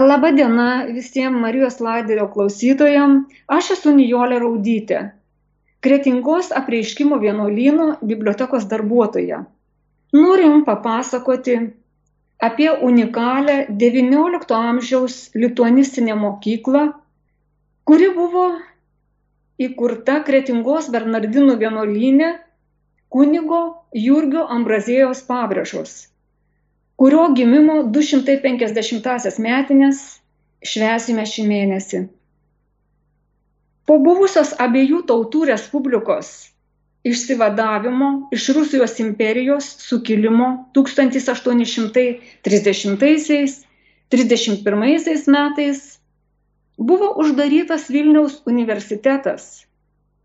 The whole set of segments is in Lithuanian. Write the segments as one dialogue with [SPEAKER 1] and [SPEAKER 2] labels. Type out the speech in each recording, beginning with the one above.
[SPEAKER 1] Labadiena visiems Marijos Laiderio klausytojams. Aš esu Nijolė Raudytė, Kretingos apreiškimo vienuolyno bibliotekos darbuotoja. Noriu Jums papasakoti apie unikalią XIX amžiaus lituanistinę mokyklą, kuri buvo įkurta Kretingos Bernardinų vienuolynė kunigo Jurgio Ambrazėjaus pabrėžos kurio gimimo 250-asias metinės švesime šį mėnesį. Po buvusios abiejų tautų respublikos išsivadavimo iš Rusijos imperijos sukilimo 1830-31 metais buvo uždarytas Vilniaus universitetas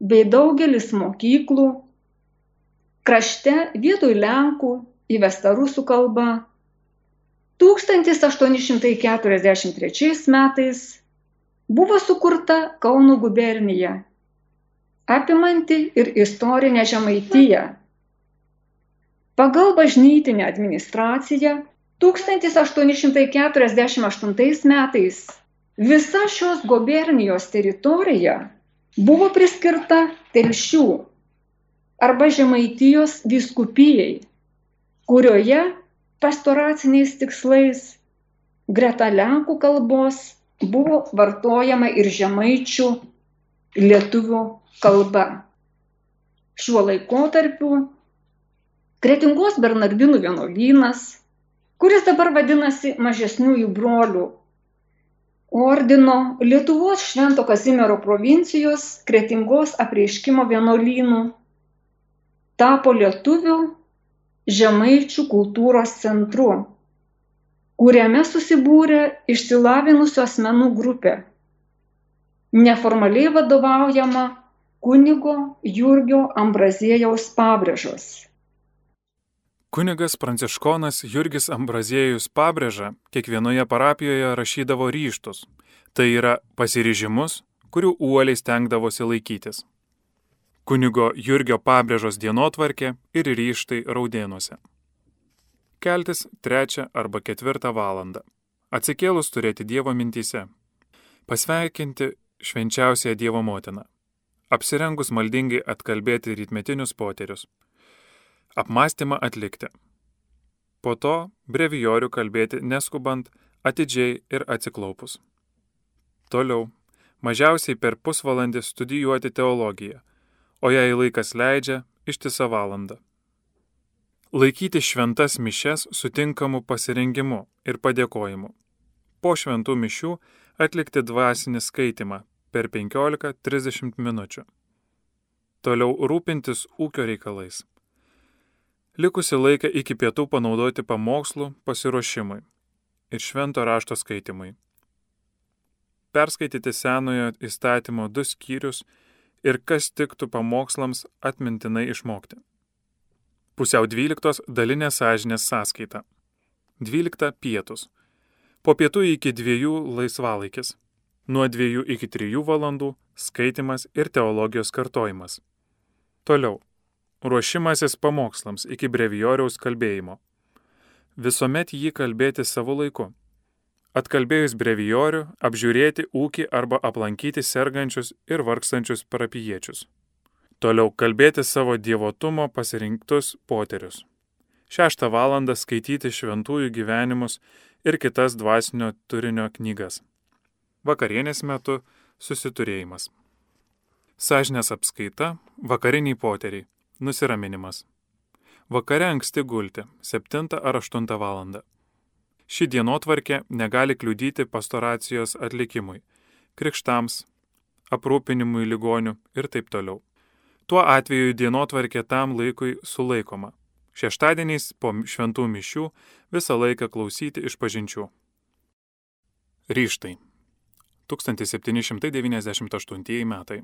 [SPEAKER 1] bei daugelis mokyklų, krašte vietoj Lenkų įvesta rusų kalba, 1843 metais buvo sukurta Kauno gubernija, apimanti ir istorinę Žemaitiją. Pagal bažnytinę administraciją 1848 metais visa šios gubernijos teritorija buvo priskirta Telšių arba Žemaitijos vyskupijai, kurioje pastoraciniais tikslais greta lenkų kalbos buvo vartojama ir žemaičių lietuvių kalba. Šiuo laikotarpiu Kretingos Bernardinų vienuolynas, kuris dabar vadinasi mažesniųjų brolių, ordino Lietuvos Švento Kazimiero provincijos Kretingos apreiškimo vienuolynų, tapo lietuvių žemaičių kultūros centru, kuriame susibūrė išsilavinusių asmenų grupė, neformaliai vadovaujama kunigo Jurgio Ambrazėjaus pabrėžos.
[SPEAKER 2] Kunigas pranciškonas Jurgis Ambraziejus pabrėža kiekvienoje parapijoje rašydavo ryštus, tai yra pasiryžimus, kurių uoliai stengdavosi laikytis kunigo Jurgio pabrėžos dienotvarkė ir ryštai raudėnuose. Keltis trečią arba ketvirtą valandą. Atsikėlus turėti Dievo mintise. Pasveikinti švenčiausiąją Dievo motiną. Apsirengus maldingai atkalbėti rytmetinius poterius. Apmąstymą atlikti. Po to brevijorių kalbėti neskubant, atidžiai ir atsiklaupus. Toliau, mažiausiai per pusvalandį studijuoti teologiją o jei laikas leidžia, ištisą valandą. Laikyti šventas mišes sutinkamų pasirengimu ir padėkojimu. Po šventų mišių atlikti dvasinį skaitimą per 15-30 minučių. Toliau rūpintis ūkio reikalais. Likusi laiką iki pietų panaudoti pamokslų pasiruošimui ir švento rašto skaitimui. Perskaityti senojo įstatymo du skyrius ir kas tiktų pamokslams atmintinai išmokti. Pusiau dvyliktos dalinė sąžinės sąskaita. Dvylikta pietus. Po pietų iki dviejų laisvalaikis. Nuo dviejų iki trijų valandų skaitimas ir teologijos kartojimas. Toliau. Ruošimasis pamokslams iki brevijoriaus kalbėjimo. Visuomet jį kalbėti savo laiku atkalbėjus brevijorių, apžiūrėti ūkį arba aplankyti sergančius ir vargstančius parapiečius. Toliau kalbėti savo dievotumo pasirinktus poterius. Šeštą valandą skaityti šventųjų gyvenimus ir kitas dvasinio turinio knygas. Vakarienės metu susiturėjimas. Sažinės apskaita, vakariniai poteriai, nusiraminimas. Vakare anksti gulti, 7 ar 8 valandą. Ši dienotvarkė negali kliudyti pastoracijos atlikimui, krikštams, aprūpinimui ligonių ir taip toliau. Tuo atveju dienotvarkė tam laikui sulaikoma. Šeštadieniais po šventų mišių visą laiką klausyti iš pažinčių. Ryštai. 1798 metai.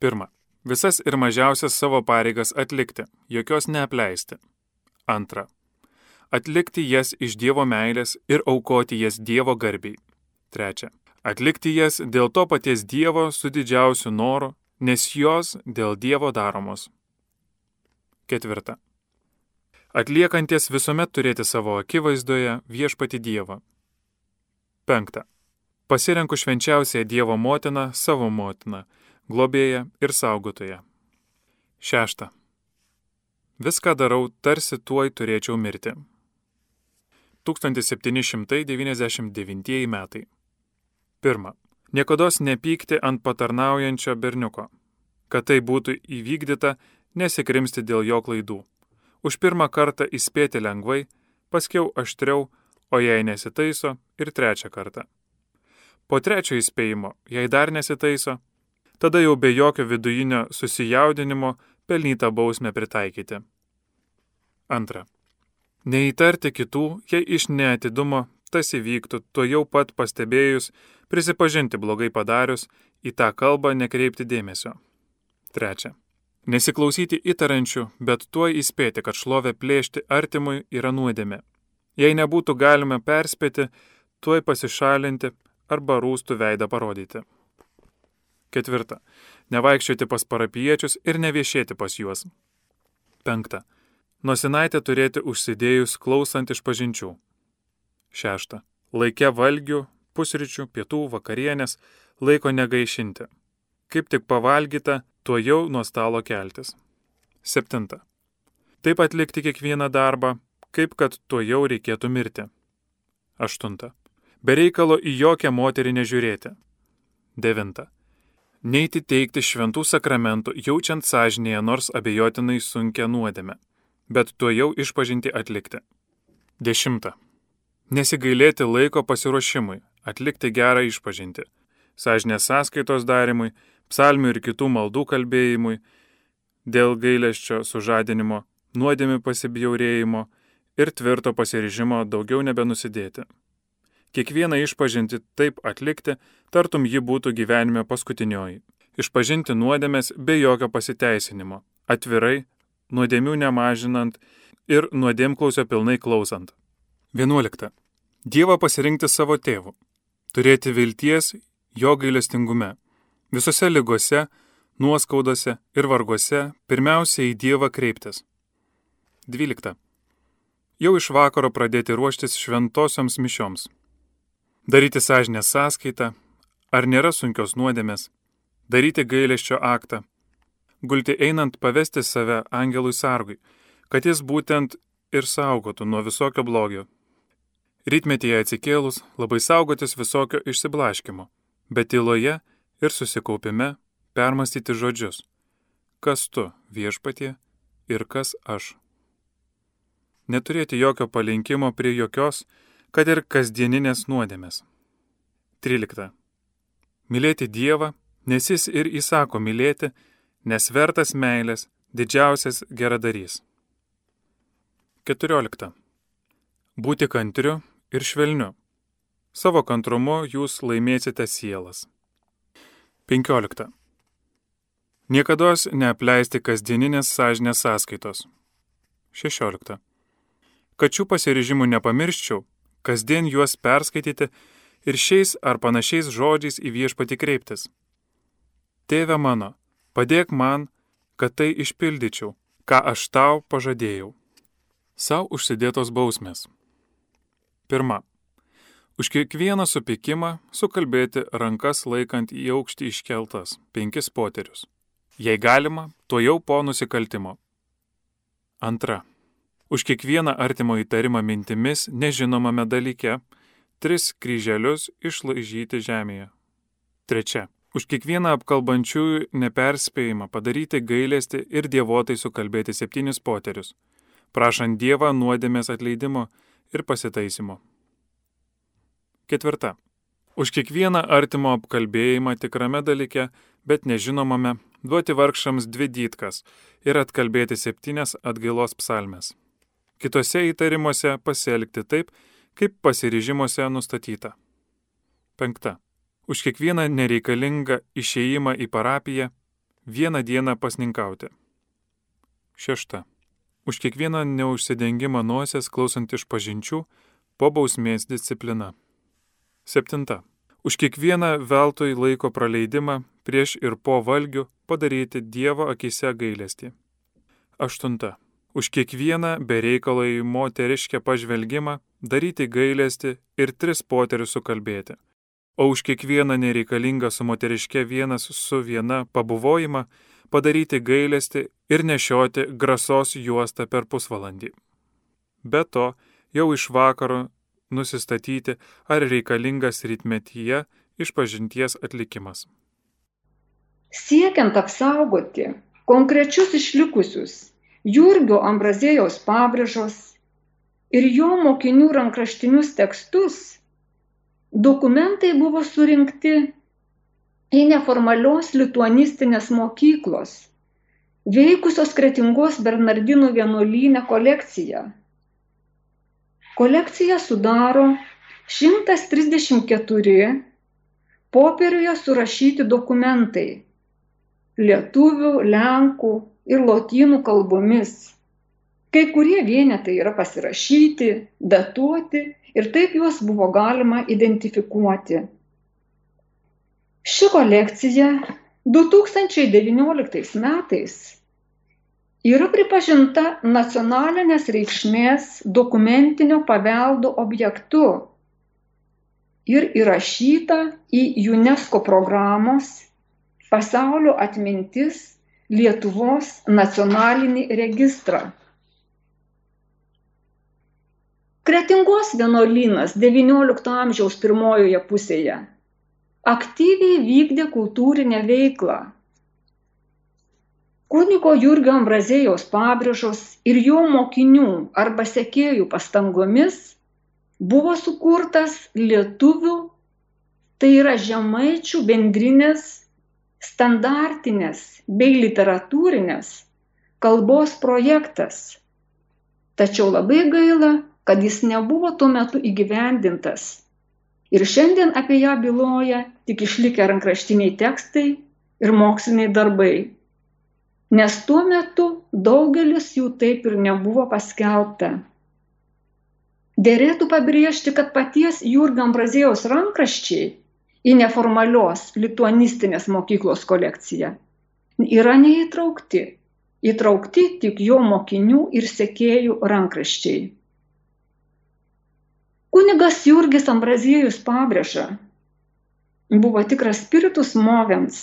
[SPEAKER 2] Pirma. Visas ir mažiausias savo pareigas atlikti, jokios neapleisti. Antra atlikti jas iš Dievo meilės ir aukoti jas Dievo garbiai. Trečia. Atlikti jas dėl to paties Dievo su didžiausiu noru, nes jos dėl Dievo daromos. Ketvirta. Atliekantis visuomet turėti savo akivaizdoje viešpati Dievą. Penkta. Pasirenku švenčiausią Dievo motiną, savo motiną, globėją ir saugotoją. Šešta. Viską darau, tarsi tuoj turėčiau mirti. 1799 metai. Pirma. Niekada nepykti ant patarnaujančio berniuko. Kad tai būtų įvykdyta, nesikrimsti dėl jo klaidų. Už pirmą kartą įspėti lengvai, paskiau aštriau, o jei nesitaiso, ir trečią kartą. Po trečio įspėjimo, jei dar nesitaiso, tada jau be jokio vidujinio susijaudinimo pelnytą bausmę pritaikyti. Antra. Neįtarti kitų, jei iš neatidumo tas įvyktų, tuo jau pat pastebėjus, prisipažinti blogai padarius, į tą kalbą nekreipti dėmesio. Trečia. Nesiklausyti įtarančių, bet tuo įspėti, kad šlovę plėšti artimui yra nuodėmė. Jei nebūtų galima perspėti, tuoj pasišalinti arba rūstų veidą parodyti. Ketvirta. Nevaikščioti pas parapiečius ir neviešėti pas juos. Penkta. Nosinaitę turėti užsidėjus klausant iš pažinčių. Šešta. Laikė valgių, pusryčių, pietų, vakarienės, laiko negaišinti. Kaip tik pavalgyta, tuo jau nuo stalo keltis. Septinta. Taip atlikti kiekvieną darbą, kaip kad tuo jau reikėtų mirti. Aštunta. Bereikalo į jokią moterį nežiūrėti. Devinta. Neiti teikti šventų sakramentų, jaučiant sąžinėje nors abejotinai sunkia nuodėme, bet tuo jau išpažinti atlikti. Dešimta. Nesigailėti laiko pasiruošimui, atlikti gerą išpažinti, sąžinės sąskaitos darimui, psalmių ir kitų maldų kalbėjimui, dėl gailesčio sužadinimo, nuodėmių pasibjaurėjimo ir tvirto pasiryžimo daugiau nebenusidėti kiekvieną išpažinti taip atlikti, tartum ji būtų gyvenime paskutinioji. Išpažinti nuodėmės be jokio pasiteisinimo, atvirai, nuodėmių nemažinant ir nuodėmklausio pilnai klausant. 11. Dievą pasirinkti savo tėvų. Turėti vilties jo gailestingume. Visose lygose, nuoskaudose ir varguose pirmiausia į Dievą kreiptis. 12. Jau iš vakaro pradėti ruoštis šventosioms mišioms daryti sąžinės sąskaitą, ar nėra sunkios nuodėmės, daryti gailesčio aktą, gulti einant pavesti save angelui sargui, kad jis būtent ir saugotų nuo visokio blogio. Rytmetyje atsikėlus labai saugotis visokio išsiblaškimo, bet tyloje ir susikaupime permastyti žodžius. Kas tu, viešpatie, ir kas aš. Neturėti jokio palinkimo prie jokios, kad ir kasdieninės nuodėmės. 13. Mylėti Dievą, nes Jis ir įsako mylėti, nes vertas meilės, didžiausias geradarys. 14. Būti kantriu ir švelniu. Savo kantrumu jūs laimėsite sielas. 15. Niekada neapleisti kasdieninės sąžinės sąskaitos. 16. Kad šių pasiryžimų nepamirščiau, kasdien juos perskaityti ir šiais ar panašiais žodžiais į viešpatį kreiptis. Tėve mano, padėk man, kad tai išpildyčiau, ką aš tau pažadėjau. Sau užsidėtos bausmės. Pirma. Už kiekvieną supykimą sukalbėti rankas laikant į aukštį iškeltas penkis poterius. Jei galima, to jau po nusikaltimo. Antra. Už kiekvieną artimo įtarimą mintimis nežinomame dalyke, tris kryželius išlaižyti žemėje. Trečia. Už kiekvieną apkalbančiųjų neperspėjimą padaryti gailesti ir dievotai sukalbėti septynis poterius, prašant Dievą nuodėmės atleidimo ir pasitaisimo. Ketvirta. Už kiekvieną artimo apkalbėjimą tikrame dalyke, bet nežinomame, duoti vargšams dvi dytkas ir atkalbėti septynes atgailos psalmes kitose įtarimuose pasielgti taip, kaip pasiryžimuose nustatyta. Penkta. Už kiekvieną nereikalingą išėjimą į parapiją vieną dieną pasninkauti. Šešta. Už kiekvieną neužsidengimą nosies klausant iš pažinčių po bausmės disciplina. Septinta. Už kiekvieną veltui laiko praleidimą prieš ir po valgių padaryti Dievo akise gailestį. Aštunta už kiekvieną bereikalai moteriškę pažvelgimą daryti gailesti ir tris poterius sukalbėti. O už kiekvieną nereikalingą su moteriške vienas su viena pabuvojimą padaryti gailesti ir nešioti grasos juostą per pusvalandį. Be to, jau iš vakaro nusistatyti, ar reikalingas rytmetyje išpažinties atlikimas.
[SPEAKER 1] Siekiant apsaugoti konkrečius išlikusius Jurgio Ambrazėjaus pabrėžos ir jo mokinių rankraštinius tekstus, dokumentai buvo surinkti į neformalios lituanistinės mokyklos, veikusios kretingos Bernardinų vienuolynę kolekciją. Kolekciją sudaro 134 popieriuje surašyti dokumentai lietuvių, lenkų ir lotynų kalbomis. Kai kurie vienetai yra pasirašyti, datuoti ir taip juos buvo galima identifikuoti. Ši kolekcija 2019 metais yra pripažinta nacionalinės reikšmės dokumentinio paveldo objektu ir įrašyta į UNESCO programos Pasaulio atmintis Lietuvos nacionalinį registrą. Kretingos vienuolynas XIX amžiaus pirmojoje pusėje aktyviai vykdė kultūrinę veiklą. Kunigo Jurgio Ambrazėjaus pabrėžos ir jo mokinių arba sekėjų pastangomis buvo sukurtas lietuvių, tai yra žemaičių bendrinės standartinės bei literatūrinės kalbos projektas. Tačiau labai gaila, kad jis nebuvo tuo metu įgyvendintas. Ir šiandien apie ją byloja tik išlikę rankraštiniai tekstai ir moksliniai darbai. Nes tuo metu daugelis jų taip ir nebuvo paskelbta. Dėrėtų pabrėžti, kad paties Jurgio Ambrazėjaus rankraščiai į neformalios lituanistinės mokyklos kolekciją yra neįtraukti. Įtraukti tik jo mokinių ir sekėjų rankraščiai. Kunigas Jurgis Ambraziejus pabrėža, buvo tikras spiritus movens.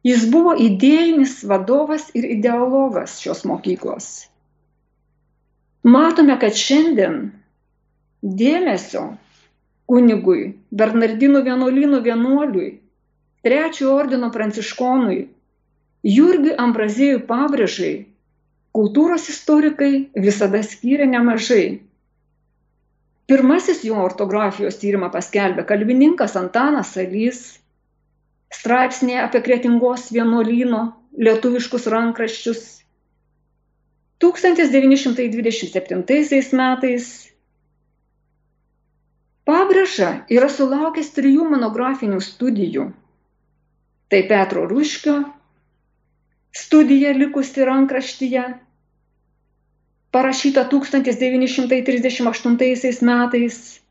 [SPEAKER 1] Jis buvo idėjinis vadovas ir ideologas šios mokyklos. Matome, kad šiandien dėmesio kunigui, Bernardinų vienuolynų vienuoliui, trečiojo ordino pranciškonui, Jurgiui Ambrazėjui pabrėžai, kultūros istorikai visada skyrė nemažai. Pirmasis jo ortografijos tyrimą paskelbė kalbininkas Antanas Salys, straipsnė apie kretingos vienuolyno lietuviškus rankraščius. 1927 metais Pabrėža yra sulaukęs trijų monografinių studijų. Tai Petro Ruškio studija likusi rankraštyje, parašyta 1938 metais.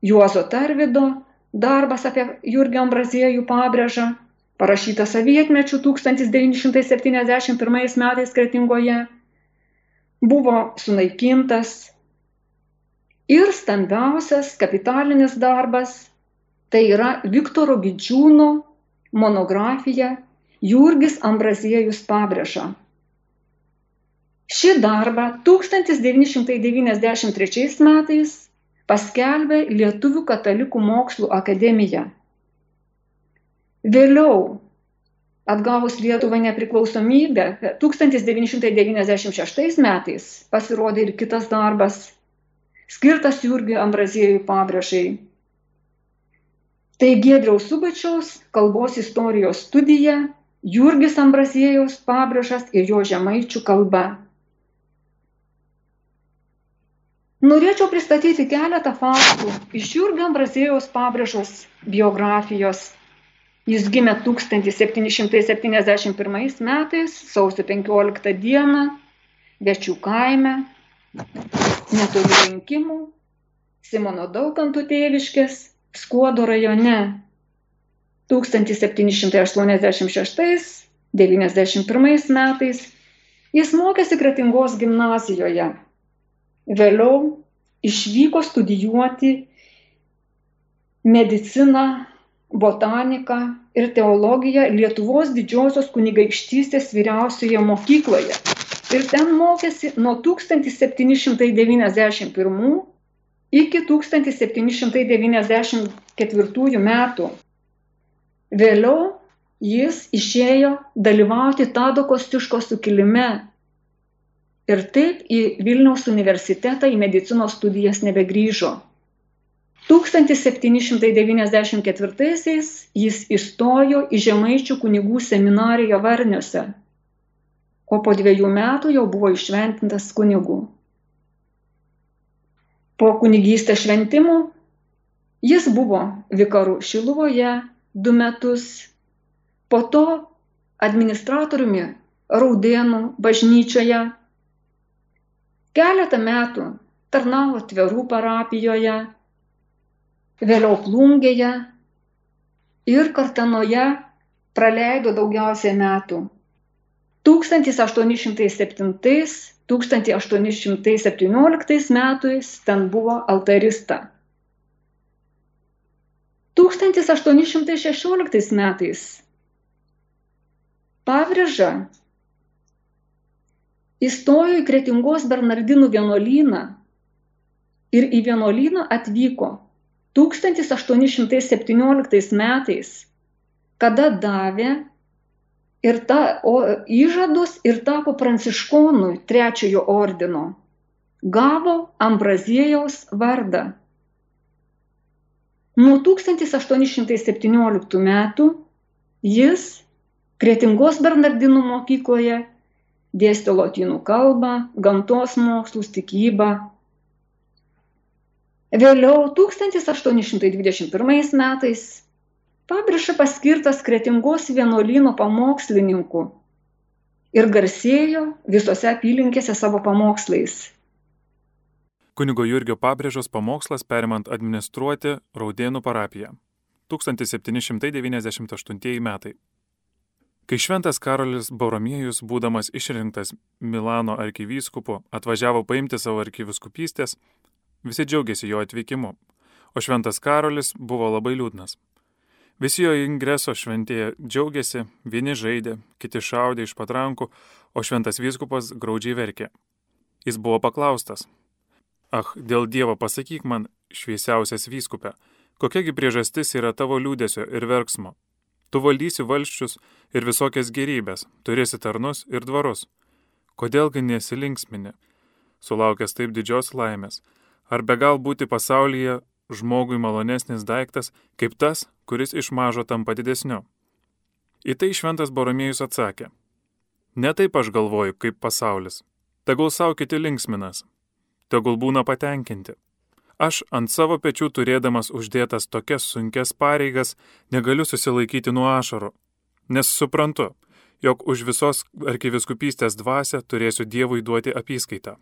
[SPEAKER 1] Juozo Tarvido darbas apie Jurgio Ambraziejų pabrėžą, parašyta sovietmečių 1971 metais Kretingoje, buvo sunaikintas ir stambiausias kapitalinis darbas tai yra Viktoro Gidžiūno monografija Jurgis Ambraziejus pabrėža. Šį darbą 1993 metais paskelbė Lietuvių katalikų mokslų akademija. Vėliau, atgavus Lietuvą nepriklausomybę, 1996 metais pasirodė ir kitas darbas skirtas Jurgiui Ambraziejui pabrėžai. Tai Giedriaus Subačiaus kalbos istorijos studija Jurgis Ambraziejaus pabrėžas ir jo žemaičių kalba. Norėčiau pristatyti keletą faktų iš Jurgio Ambraziejaus pabrėžos biografijos. Jis gimė 1771 metais, sausio 15 dieną, Večių kaime, netoli rinkimų Simono Daukantų tėviškės Skuodo rajone 1786-91 metais jis mokėsi Kretingos gimnazijoje. Vėliau išvyko studijuoti mediciną, botaniką ir teologiją Lietuvos didžiosios kunigaikštystės vyriausioje mokykloje. Ir ten mokėsi nuo 1791 iki 1794 metų. Vėliau jis išėjo dalyvauti Tado Kostiuško sukilime ir taip į Vilniaus universitetą į medicinos studijas nebegrįžo. 1794-aisiais jis įstojo į Žemaičių kunigų seminariją Varniuose, o po dviejų metų jau buvo išventintas kunigų. Po kunigystės šventimų jis buvo vikaru Šiluvoje du metus, po to administratoriumi Raudėnų bažnyčioje. Keletą metų tarnavo Tverų parapijoje, vėliau Plungėje ir Kartenoje praleido daugiausiai metų. 1807-1817 metais ten buvo altarista. 1816 metais Pavrėža įstojo į Kretingos Bernardinų vienuolyną ir į vienuolyną atvyko 1817 metais, kada davė ir ta, o, įžadus ir tapo pranciškonui trečiojo ordino. Gavo Ambraziejaus vardą. Nuo 1817 metų jis Kretingos Bernardinų mokykloje dėstė lotynų kalbą, gamtos mokslus, tikybą. Vėliau 1821 metais Pabriša paskirtas Kretingos vienuolyno pamokslininku ir garsėjo visose apylinkėse savo pamokslais.
[SPEAKER 2] Kunigo Jurgio Pabrėžos pamokslas perimant administruoti Raudėnų parapiją. 1798 metai. Kai šventas Karolis Boromiejus, būdamas išrinktas Milano arkivyskupu, atvažiavo paimti savo arkiviskupystės, visi džiaugiasi jo atvykimu, o šventas Karolis buvo labai liūdnas. Visi jo ingreso šventėje džiaugiasi, vieni žaidė, kiti šaudė iš patrankų, o šventas vyskupas graudžiai verkė. Jis buvo paklaustas. Ach, dėl Dievo pasakyk man, šviesiausias vyskupė, kokiagi priežastis yra tavo liūdėsio ir verksmo. Tu valdysi valščius ir visokias gerybės, turėsi tarnus ir dvarus. Kodėlgi nesilinksmini, sulaukęs taip didžios laimės? Ar be gal būti pasaulyje žmogui malonesnis daiktas, kaip tas, kuris iš mažo tampa didesniu. Į tai šventas Boromėjus atsakė. Ne taip aš galvoju, kaip pasaulis. Tegul savo kiti linksminas. Tegul būna patenkinti. Aš ant savo pečių turėdamas uždėtas tokias sunkes pareigas negaliu susilaikyti nuo ašarų, nes suprantu, jog už visos arkiviskupystės dvasę turėsiu Dievui duoti apyskaitą.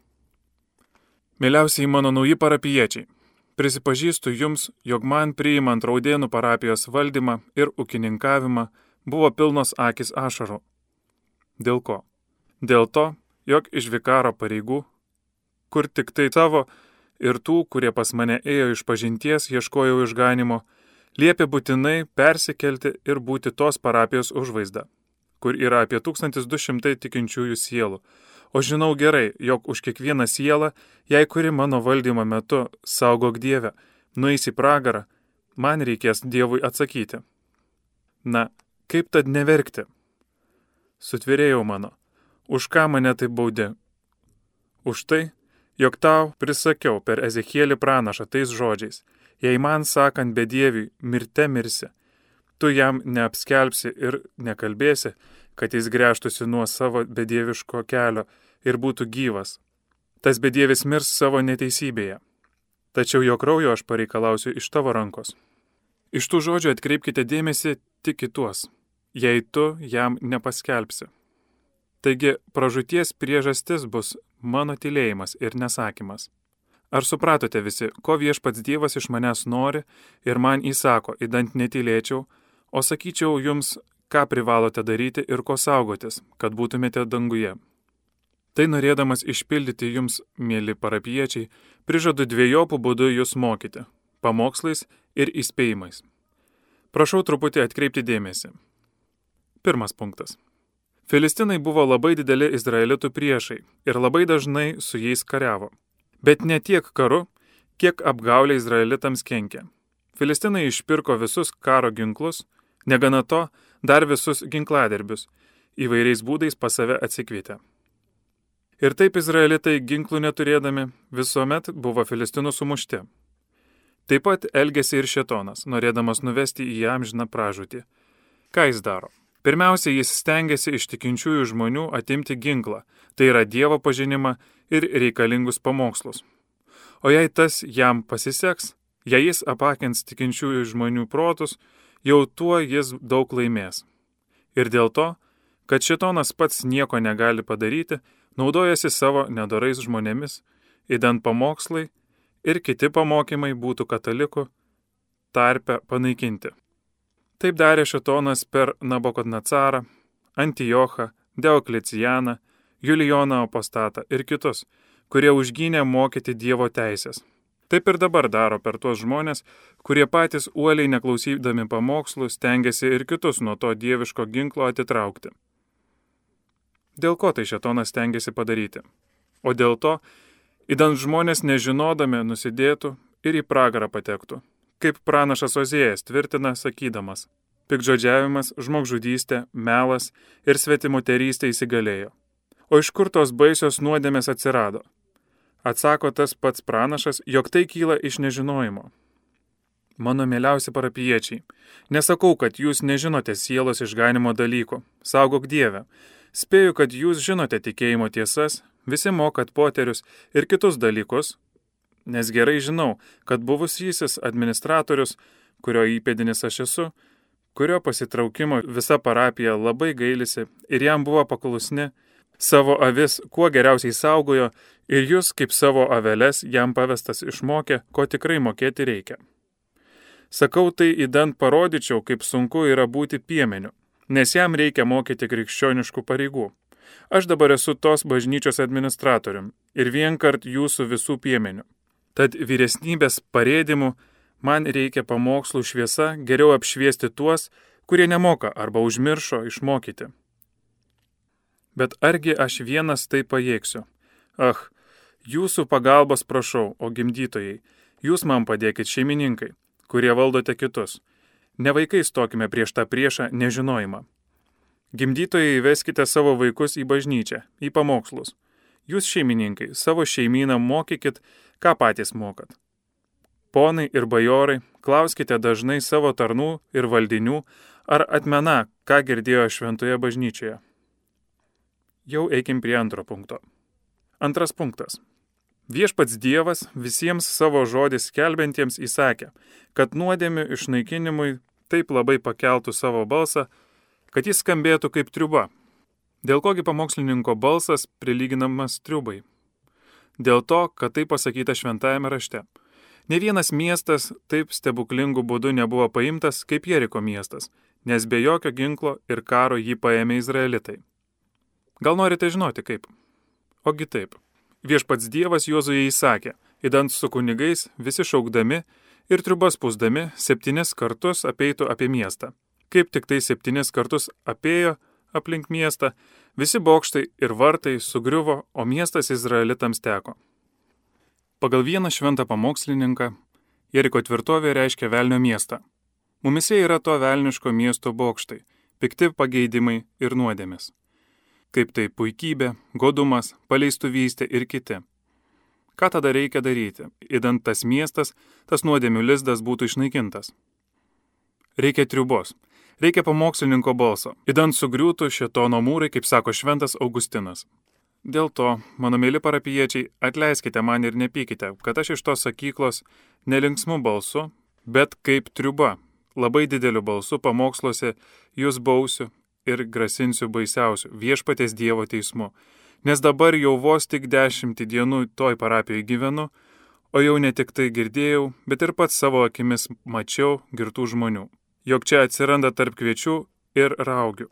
[SPEAKER 2] Mėliausiai mano nauji parapiečiai, Prisipažįstu jums, jog man priimant Raudėnų parapijos valdymą ir ūkininkavimą buvo pilnos akis ašarų. Dėl ko? Dėl to, jog iš vikaro pareigų, kur tik tai savo ir tų, kurie pas mane ėjo iš pažinties, ieškojau išganimo, liepė būtinai persikelti ir būti tos parapijos užvaizda, kur yra apie 1200 tikinčiųjų sielų, O žinau gerai, jog už kiekvieną sielą, jei kuri mano valdymo metu saugok Dievę, nueis į pragarą, man reikės Dievui atsakyti. Na, kaip tad neverkti? Sutvirėjau mano, už ką mane tai baudė? Už tai, jog tau prisakiau per Ezekielį pranašą tais žodžiais, jei man sakant bedieviui, mirte mirsi, tu jam neapskelbsi ir nekalbėsi, kad jis grėžtųsi nuo savo bedieviško kelio ir būtų gyvas. Tas bedievis mirs savo neteisybėje. Tačiau jo kraujo aš pareikalausiu iš tavo rankos. Iš tų žodžių atkreipkite dėmesį tik į tuos, jei tu jam nepaskelbsi. Taigi pražūties priežastis bus mano tylėjimas ir nesakymas. Ar supratote visi, ko viešpats Dievas iš manęs nori ir man įsako, įdant netylėčiau, o sakyčiau jums, ką privalote daryti ir ko saugotis, kad būtumėte danguje. Tai norėdamas išpildyti jums, mėly parapiečiai, prižadu dviejopų būdų jūs mokyti - pamokslais ir įspėjimais. Prašau truputį atkreipti dėmesį. Pirmas punktas. Filistinai buvo labai dideli izraelitų priešai ir labai dažnai su jais kariavo. Bet ne tiek karu, kiek apgaulė izraelitams kenkė. Filistinai išpirko visus karo ginklus, negana to, dar visus ginkladerbius, įvairiais būdais pas save atsikvietė. Ir taip izraelitai ginklų neturėdami visuomet buvo filistinų sumušti. Taip pat elgėsi ir šetonas, norėdamas nuvesti į amžiną pražūtį. Ką jis daro? Pirmiausia, jis stengiasi iš tikinčiųjų žmonių atimti ginklą, tai yra Dievo pažinimą ir reikalingus pamokslus. O jei tas jam pasiseks, jei jis apakins tikinčiųjų žmonių protus, jau tuo jis daug laimės. Ir dėl to, kad šitonas pats nieko negali padaryti, naudojasi savo nedorais žmonėmis, įdant pamokslai ir kiti pamokymai būtų katalikų tarpe panaikinti. Taip darė šetonas per Nabokotnacarą, Antijochą, Deuklicijaną, Julijoną apostatą ir kitus, kurie užgynė mokyti Dievo teisės. Taip ir dabar daro per tuos žmonės, kurie patys uoliai neklausydami pamokslų stengiasi ir kitus nuo to dieviško ginklo atitraukti. Dėl ko tai šetonas tengiasi padaryti? O dėl to, įdant žmonės nežinodami nusidėtų ir į pragarą patektų, kaip pranašas Ozėjas tvirtina sakydamas, pikdžodžiavimas, žmogžudystė, melas ir svetimoterystė įsigalėjo. O iš kur tos baisios nuodėmės atsirado? Atsako tas pats pranašas, jog tai kyla iš nežinojimo. Mano mėliausi parapiečiai, nesakau, kad jūs nežinote sielos išganimo dalykų, saugok Dievę, Spėju, kad jūs žinote tikėjimo tiesas, visi mokat poterius ir kitus dalykus, nes gerai žinau, kad buvusysis administratorius, kurio įpėdinis aš esu, kurio pasitraukimo visa parapija labai gailisi ir jam buvo paklusni, savo avis kuo geriausiai saugojo ir jūs kaip savo aveles jam pavestas išmokė, ko tikrai mokėti reikia. Sakau tai įdant parodyčiau, kaip sunku yra būti piemeniu nes jam reikia mokyti krikščioniškų pareigų. Aš dabar esu tos bažnyčios administratorium ir vienkart jūsų visų piemenių. Tad vyresnybės parėdimų man reikia pamokslų šviesa geriau apšviesti tuos, kurie nemoka arba užmiršo išmokyti. Bet argi aš vienas tai pajėgsiu? Ach, jūsų pagalbos prašau, o gimdytojai, jūs man padėkit šeimininkai, kurie valdote kitus Ne vaikai stokime prieš tą priešą nežinojimą. Gimdytojai veskite savo vaikus į bažnyčią, į pamokslus. Jūs šeimininkai, savo šeimyną mokykit, ką patys mokat. Ponai ir bajorai, klauskite dažnai savo tarnų ir valdinių, ar atmena, ką girdėjo šventoje bažnyčioje. Jau eikim prie antro punkto. Antras punktas. Viešpats Dievas visiems savo žodis kelbentiems įsakė, kad nuodėmių išnaikinimui taip labai pakeltų savo balsą, kad jis skambėtų kaip triuba. Dėl kogi pamokslininko balsas prilyginamas triubai? Dėl to, kad tai pasakyta šventajame rašte. Ne vienas miestas taip stebuklingų būdų nebuvo paimtas kaip Jeriko miestas, nes be jokio ginklo ir karo jį paėmė izraelitai. Gal norite žinoti kaip? Ogi taip. Viešpats Dievas Juozuje įsakė, įdant su kunigais, visi šaukdami ir triubas pusdami, septynis kartus apeitų apie miestą. Kaip tik tai septynis kartus apėjo aplink miestą, visi bokštai ir vartai sugriuvo, o miestas izraelitams teko. Pagal vieną šventą pamokslininką, Jeriko tvirtovė reiškia velnio miestą. Mumise yra to velniško miesto bokštai, pikti pageidimai ir nuodėmis kaip tai puikybė, godumas, paleistuvystė ir kiti. Ką tada reikia daryti, įdant tas miestas, tas nuodėmių lizdas būtų išnaikintas? Reikia triubos, reikia pamokslininko balso, įdant sugriūtų šitono mūrai, kaip sako šventas Augustinas. Dėl to, mano mėly parapiečiai, atleiskite man ir nepykite, kad aš iš tos sakyklos nelinksmų balsu, bet kaip triuba, labai dideliu balsu pamoksluose jūs bausiu ir grasinsiu baisiausiu viešpatės Dievo teismu, nes dabar jau vos tik dešimtį dienų toj parapijoje gyvenu, o jau ne tik tai girdėjau, bet ir pats savo akimis mačiau girtų žmonių, jog čia atsiranda tarp kviečių ir raugių.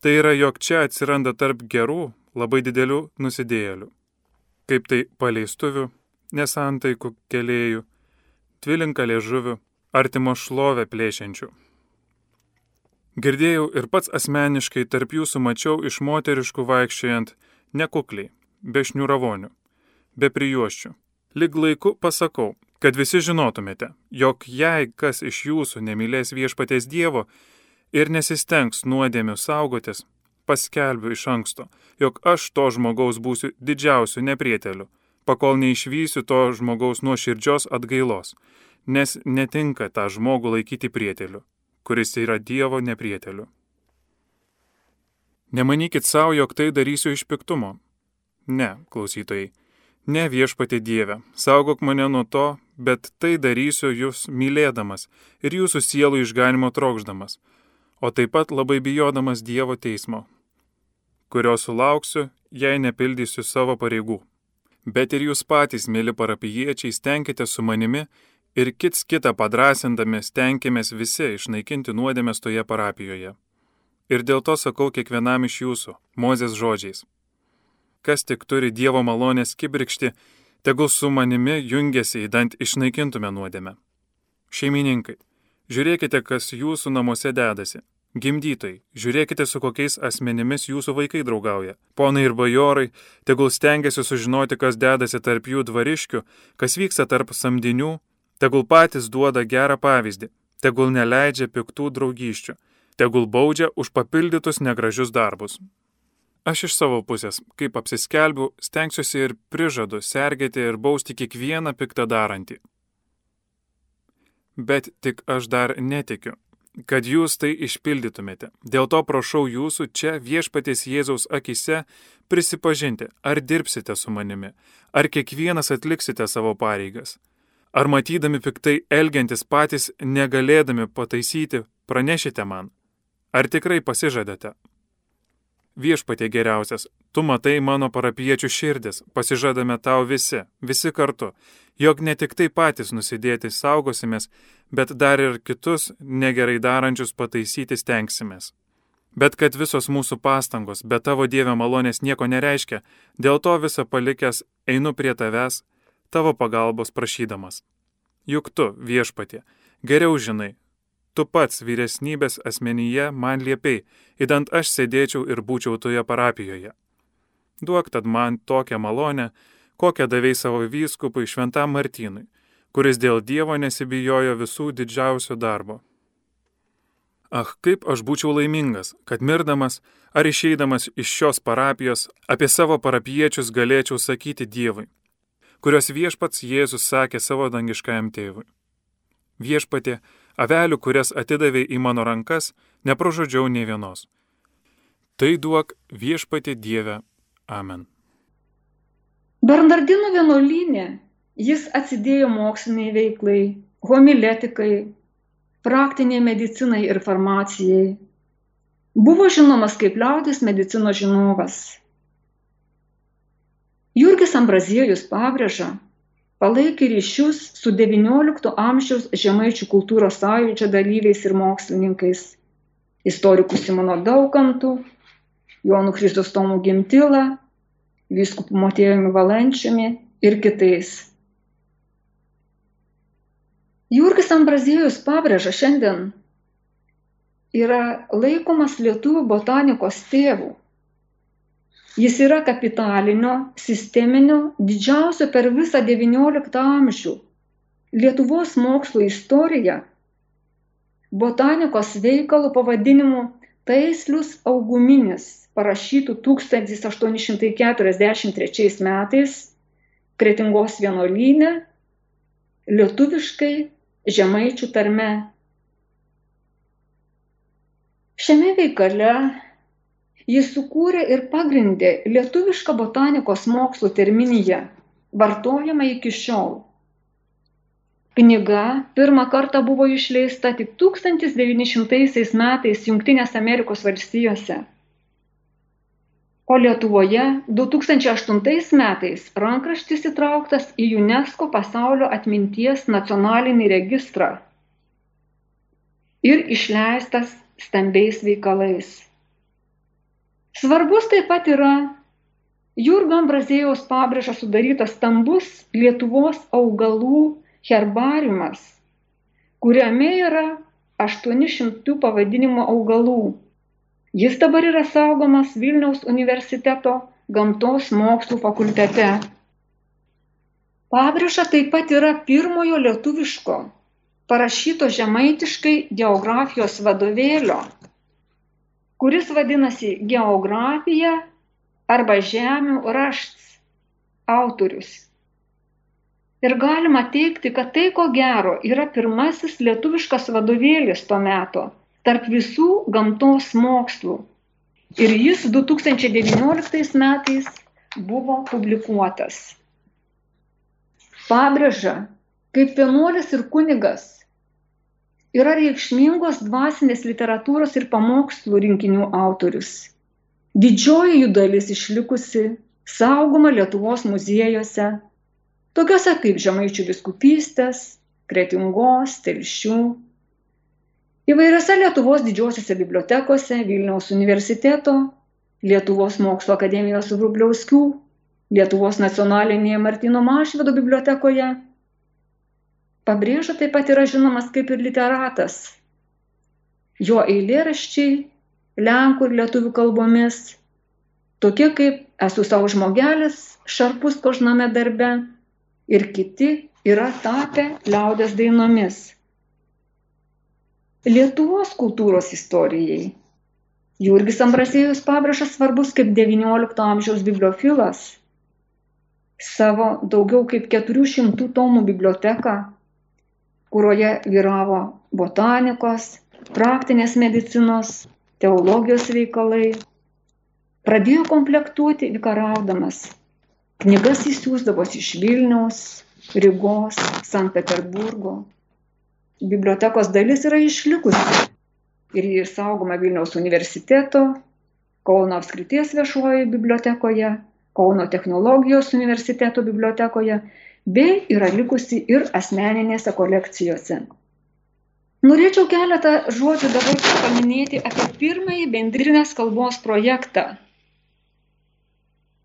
[SPEAKER 2] Tai yra, jog čia atsiranda tarp gerų, labai didelių nusidėjėlių, kaip tai paleistuvių, nesantaikų kelėjų, tvilinka liežuvių, artimo šlovę plėšiančių. Girdėjau ir pats asmeniškai tarp jūsų mačiau iš moteriškų vaikščiojant nekukliai, be šniuravonių, be prijuoščių. Lig laiku pasakau, kad visi žinotumėte, jog jei kas iš jūsų nemylės viešpaties Dievo ir nesistengs nuodėmių saugotis, paskelbiu iš anksto, jog aš to žmogaus būsiu didžiausiu neprieteliu, pakol neišvysiu to žmogaus nuo širdžios atgailos, nes netinka tą žmogų laikyti prieteliu, kuris yra Dievo neprieteliu. Nemanykit savo, jog tai darysiu iš piktumo. Ne, klausytojai, ne viešpatė Dieve, saugok mane nuo to, bet tai darysiu jūs mylėdamas ir jūsų sielų išganimo trokšdamas, o taip pat labai bijodamas Dievo teismo, kurio sulauksiu, jei nepildysiu savo pareigų. Bet ir jūs patys, mėly parapiečiai, stenkite su manimi ir kits kitą padrasindami stenkimės visi išnaikinti nuodėmės toje parapijoje. Ir dėl to sakau kiekvienam iš jūsų, Mozės žodžiais. Kas tik turi Dievo malonės kibirkšti, tegul su manimi jungiasi, įdant išnaikintume nuodėmę. Šeimininkai, žiūrėkite, kas jūsų namuose dedasi Gimdytojai, žiūrėkite, su kokiais asmenimis jūsų vaikai draugauja. Ponai ir bajorai, tegul stengiasi sužinoti, kas dedasi tarp jų dvariškių, kas vyksta tarp samdinių, tegul patys duoda gerą pavyzdį, tegul neleidžia piktų draugyščių, tegul baudžia už papildytus negražius darbus. Aš iš savo pusės, kaip apsiskelbiu, stengsiuosi ir prižadu sergėti ir bausti kiekvieną piktą darantį. Bet tik aš dar netikiu, kad jūs tai išpildytumėte. Dėl to prašau jūsų čia viešpatės Jėzaus akise prisipažinti, ar dirbsite su manimi, ar kiekvienas atliksite savo pareigas. Ar matydami piktai elgiantis patys negalėdami pataisyti, pranešite man. Ar tikrai pasižadate? Viešpatie geriausias, tu matai mano parapiečių širdis, pasižadame tau visi, visi kartu, jog ne tik tai patys nusidėti saugosimės, bet dar ir kitus negerai darančius pataisyti stengsimės. Bet kad visos mūsų pastangos be tavo Dievio malonės nieko nereiškia, dėl to visą palikęs einu prie tavęs, tavo pagalbos prašydamas. Juk tu, viešpatie, geriau žinai, tu pats vyresnybės asmenyje man liepiai, įdant aš sėdėčiau ir būčiau toje parapijoje. Duok tad man tokią malonę, kokią davei savo vyskupui šventam Martynui, kuris dėl Dievo nesibijojo visų didžiausio darbo. Ach, kaip aš būčiau laimingas, kad mirdamas ar išeidamas iš šios parapijos apie savo parapiečius galėčiau sakyti Dievui, kurios viešpats Jėzus sakė savo dangiškajam tėvui. Viešpatė, avelių, kurias atidavė į mano rankas, nepražodžiau nei vienos. Tai duok viešpatė Dieve. Amen.
[SPEAKER 1] Bernardinų vienuolynė jis atsidėjo moksliniai veiklai, homiletikai, praktiniai medicinai ir farmacijai. Buvo žinomas kaip liaudės medicinos žinovas. Jurgis Ambraziejus pabrėža, palaikė ryšius su devyniolikto amžiaus žemaičių kultūros sąjūdžio dalyviais ir mokslininkais istoriku Simonu Daukantu, Jonu Christostomu Gimtila, vyskupu Motiejumi Valančiumi ir kitais. Jurgis Ambraziejus pabrėža šiandien yra laikomas lietuvių botanikos tėvų Jis yra kapitalinio, sisteminio, didžiausio per visą XIX amžių. Lietuvos mokslo istorija botanikos veikalų pavadinimu Taislius auguminis, parašytų 1843 metais Kretingos vienuolynė, lietuviškai žemaičių tarme. Šiame veikale Jis sukūrė ir pagrindė lietuvišką botanikos mokslo terminiją, vartojama iki šiol. Knyga pirmą kartą buvo išleista tik 1900 metais Junktinės Amerikos valstijose. O Lietuvoje 2008 metais rankraštis įtrauktas į UNESCO pasaulio atminties nacionalinį registrą ir išleistas stambiais veikalais. Svarbus taip pat yra Jurgo Ambrazėjaus pabrėža sudarytas stambus Lietuvos augalų herbariumas, kuriame yra 800 pavadinimo augalų. Jis dabar yra saugomas Vilniaus universiteto gamtos mokslų fakultete. Pabrėža taip pat yra pirmojo lietuviško, parašyto žemaitiškai geografijos vadovėlio, kuris vadinasi Geografija arba Žemių rašts autorius. Ir galima teikti, kad tai ko gero yra pirmasis lietuviškas vadovėlis to meto tarp visų gamtos mokslų. Ir jis 2019 metais buvo publikuotas pabrėža, kaip vienuolis ir kunigas yra reikšmingos dvasinės literatūros ir pamokslų rinkinių autorius. Didžioji jų dalis išlikusi, saugoma Lietuvos muziejuose, tokiuose kaip Žemaičių viskupystės, Kretingos, Telšių. Įvairiose Lietuvos didžiosiuose bibliotekose, Vilniaus universiteto, Lietuvos mokslo akademijos Vrubliauskių Lietuvos nacionalinėje Martino Mašvido bibliotekoje. Pabrėža taip pat yra žinomas kaip ir literatas. Jo eilėraščiai lenkų ir lietuvių kalbomis, tokie kaip Esu savo žmogelis, šarpus kožname darbe ir kiti yra tapę liaudės dainomis. Lietuvos kultūros istorijai. Jurgis Ambrasėjus pabrėžas svarbus kaip XIX amžiaus bibliofilas savo daugiau kaip 400 tomų biblioteką, kurioje vyravo botanikos, praktinės medicinos, teologijos veikalai. Pradėjo komplektuoti vikaraudamas. Knygas įsiūsdavos iš Vilniaus, Rygos, Sankt Peterburgo. Bibliotekos dalis yra išlikusi ir ji saugoma Vilniaus universiteto, Kauno apskrities viešojoje bibliotekoje Kauno technologijos universiteto bibliotekoje bei yra likusi ir asmeninėse kolekcijose. Norėčiau keletą žodžių dabar paminėti apie pirmąjį bendrinės kalbos projektą.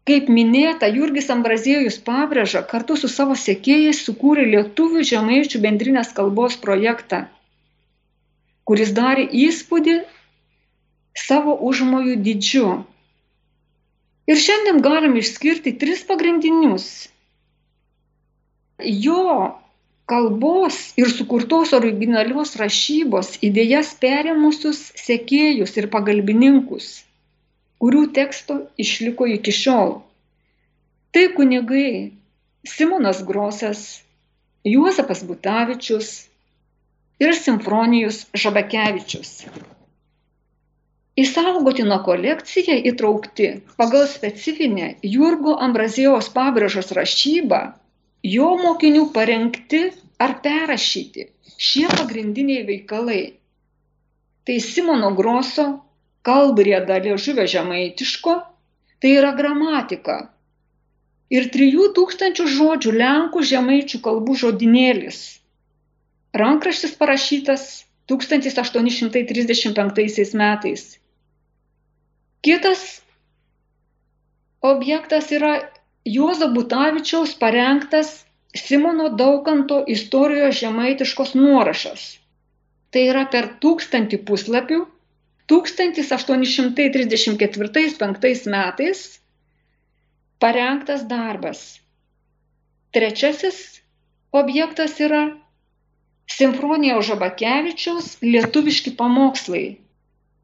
[SPEAKER 1] Kaip minėta, Jurgis Ambraziejus pabrėža, kartu su savo sekėjais sukūrė lietuvių žemaičių bendrinės kalbos projektą, kuris darė įspūdį savo užmojų didžiu Ir šiandien galim išskirti tris pagrindinius. Jo kalbos ir sukurtos originalios rašybos idėjas perėmusius sekėjus ir pagalbininkus, kurių teksto išliko iki šiol. Tai kunigai Simonas Grosas, Juozapas Butavičius ir Simfonijus Žabakevičius. Į saugotiną kolekciją įtraukti pagal specifinę Jurgo Ambrazijos pabrėžos rašybą jo mokinių parengti ar perrašyti šie pagrindiniai veikalai. Tai Simono Groso kalbrėda liežuvio žemaitiško, tai yra gramatika. Ir 3000 žodžių lenkų žemaičių kalbų žodinėlis. Rankraštis parašytas 1835 metais Kitas objektas yra Juozo Butavičiaus parengtas Simono Daukanto istorijos žemaitiškos nuorašas. Tai yra per tūkstantį puslapių 1834-5 metais parengtas darbas. Trečiasis objektas yra Simfronijaus Žabakevičiaus lietuviški pamokslai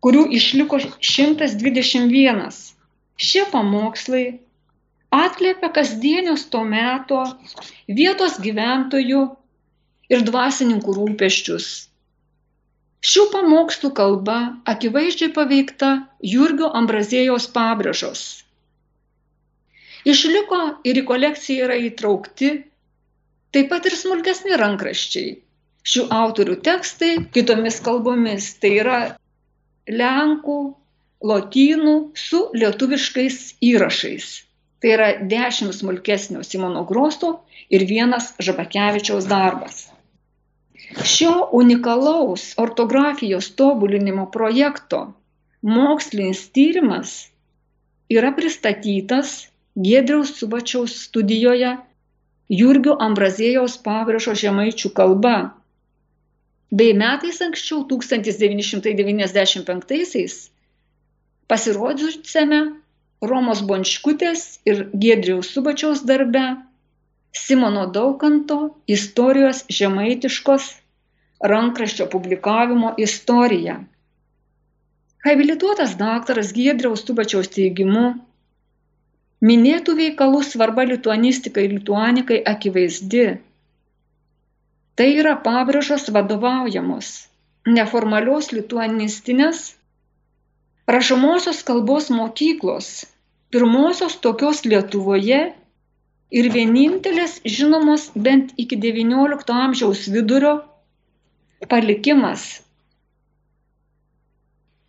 [SPEAKER 1] kurių išliko 121. Šie pamokslai atliepia kasdienius to meto vietos gyventojų ir dvasininkų rūpeščius. Šių pamokslų kalba akivaizdžiai paveikta Jurgio Ambrazėjos pabrėžos. Išliko ir į kolekciją yra įtraukti taip pat ir smulkesni rankraščiai. Šių autorių tekstai kitomis kalbomis tai yra lenkų, lotynų su lietuviškais įrašais. Tai yra dešimt smulkesnio Simono Grosto ir vienas Žabakevičiaus darbas. Šio unikalaus ortografijos tobulinimo projekto mokslinis tyrimas yra pristatytas Gėdriaus Subačiaus studijoje Jurgio Ambrazėjaus pabrėžo žemaičių kalba, bei metais anksčiau 1995-aisiais pasirodžiusiame Romos Bončkutės ir Gėdriaus Subačiaus darbe Simono Daukanto istorijos žemaitiškos rankraščio publikavimo istorija. Habilituotas daktaras Giedriaus Tubačiaus teigimu, minėtų veikalų svarba lituanistikai ir lituanikai akivaizdi. Tai yra pabrėžos vadovaujamos neformalios lituanistinės rašomosios kalbos mokyklos, pirmosios tokios Lietuvoje ir vienintelės žinomos bent iki XIX amžiaus vidurio palikimas.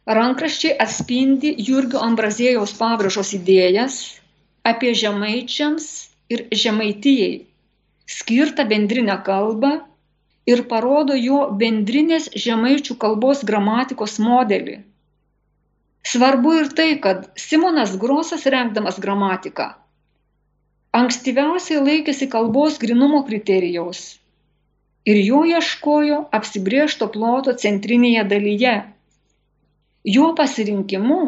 [SPEAKER 1] Rankraščiai atspindi Jurgio Ambrazėjaus pabrėžos idėjas apie žemaičiams ir žemaitijai skirtą bendrinę kalbą ir parodo jo bendrinės žemaičių kalbos gramatikos modelį. Svarbu ir tai, kad Simonas Grosas rengdamas gramatiką ankstyviausiai laikėsi kalbos grinumo kriterijaus ir jo ieškojo apsibriešto ploto centrinėje dalyje. Jo pasirinkimu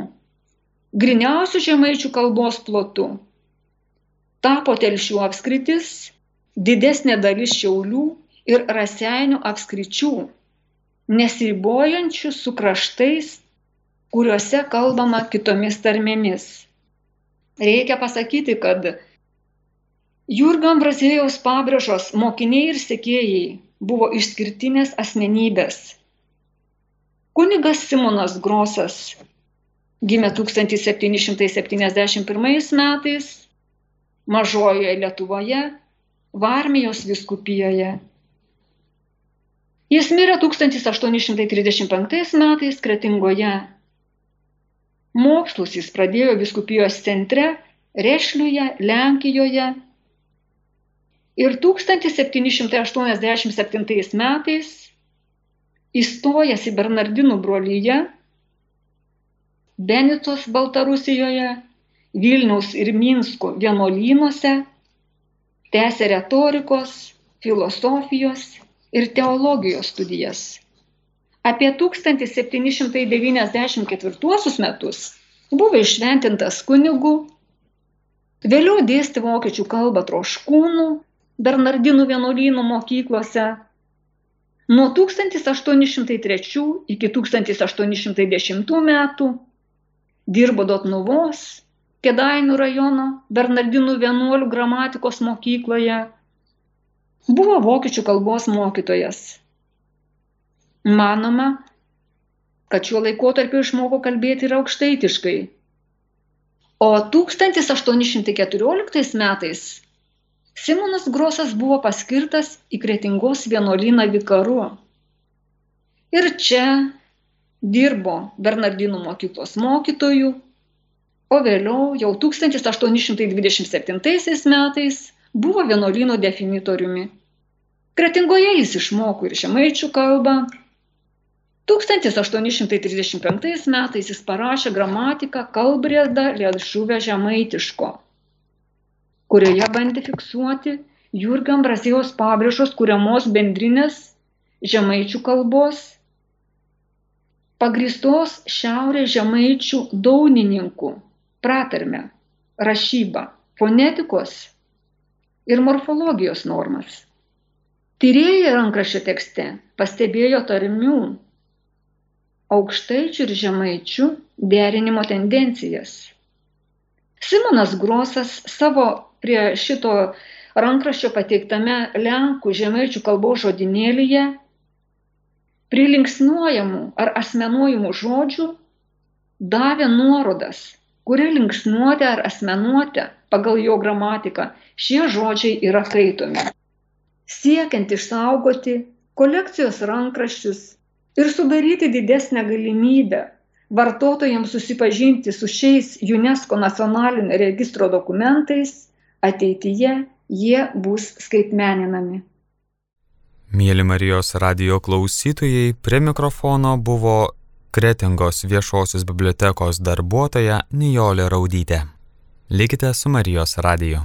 [SPEAKER 1] griniausių žemaičių kalbos plotu tapo telšių apskritis, didesnė dalis šiaulių ir raseinių apskričių, nesiribojančių su kraštais, kuriuose kalbama kitomis tarmėmis. Reikia pasakyti, kad Jurgio Ambrazėjaus pabrėžos mokiniai ir sekėjai buvo išskirtinės asmenybės. Kunigas Simonas Grosas gimė 1771 metais Mažojoje Lietuvoje, Varmijos viskupijoje. Jis mirė 1835 metais Kretingoje. Mokslus jis pradėjo viskupijos centre Rešliuje, Lenkijoje ir 1787 metais įstojęs į Bernardinų brolyje, Benicos Baltarusijoje, Vilniaus ir Minsko vienuolynuose, tęsė retorikos, filosofijos ir teologijos studijas. Apie 1794 metus buvo išventintas kunigų, vėliau dėstė vokiečių kalbą troškūnų Bernardinų vienuolynų mokyklose. Nuo 1803 iki 1810 metų dirbo Dotnuvos, Kedainų rajono Bernardinų vienuolių gramatikos mokykloje. Buvo vokiečių kalbos mokytojas. Manoma, kad šiuo laikotarpiu išmoko kalbėti ir aukštaitiškai. O 1814 metais Simonas Grosas buvo paskirtas į Kretingos vienuolyną vikaru. Ir čia dirbo Bernardinų mokyklos mokytojų, o vėliau jau 1827 metais buvo vienuolyno definitoriumi. Kretingoje jis išmoko ir žemaičių kalbą. 1835 metais jis parašė gramatiką kalbrėdą liežuvę žemaitiško kurioje bandė fiksuoti Jurgio Ambrazijos pabrėžos kuriamos bendrinės žemaičių kalbos, pagristos šiaurės žemaičių daunininkų pratarmę, rašybą, fonetikos ir morfologijos normas. Tyrėjai rankraščio tekste pastebėjo tarmių, aukštaičių ir žemaičių derinimo tendencijas. Simonas Grosas savo prie šito rankraščio pateiktame Lenkų žemaičių kalbos žodinėlyje prilinksniuojamų ar asmenuojamų žodžių davė nuorodas, kuri linksniuotė ar asmenuotė pagal jo gramatiką šie žodžiai yra kaitomi. Siekiant išsaugoti kolekcijos rankraščius ir sudaryti didesnę galimybę vartotojams susipažinti su šiais UNESCO nacionalinio registro dokumentais, ateityje jie bus skaitmeninami.
[SPEAKER 3] Mėly Marijos radio klausytojai, prie mikrofono buvo Kretingos viešosios bibliotekos darbuotoja Nijolė Raudytė. Likite su Marijos radiju.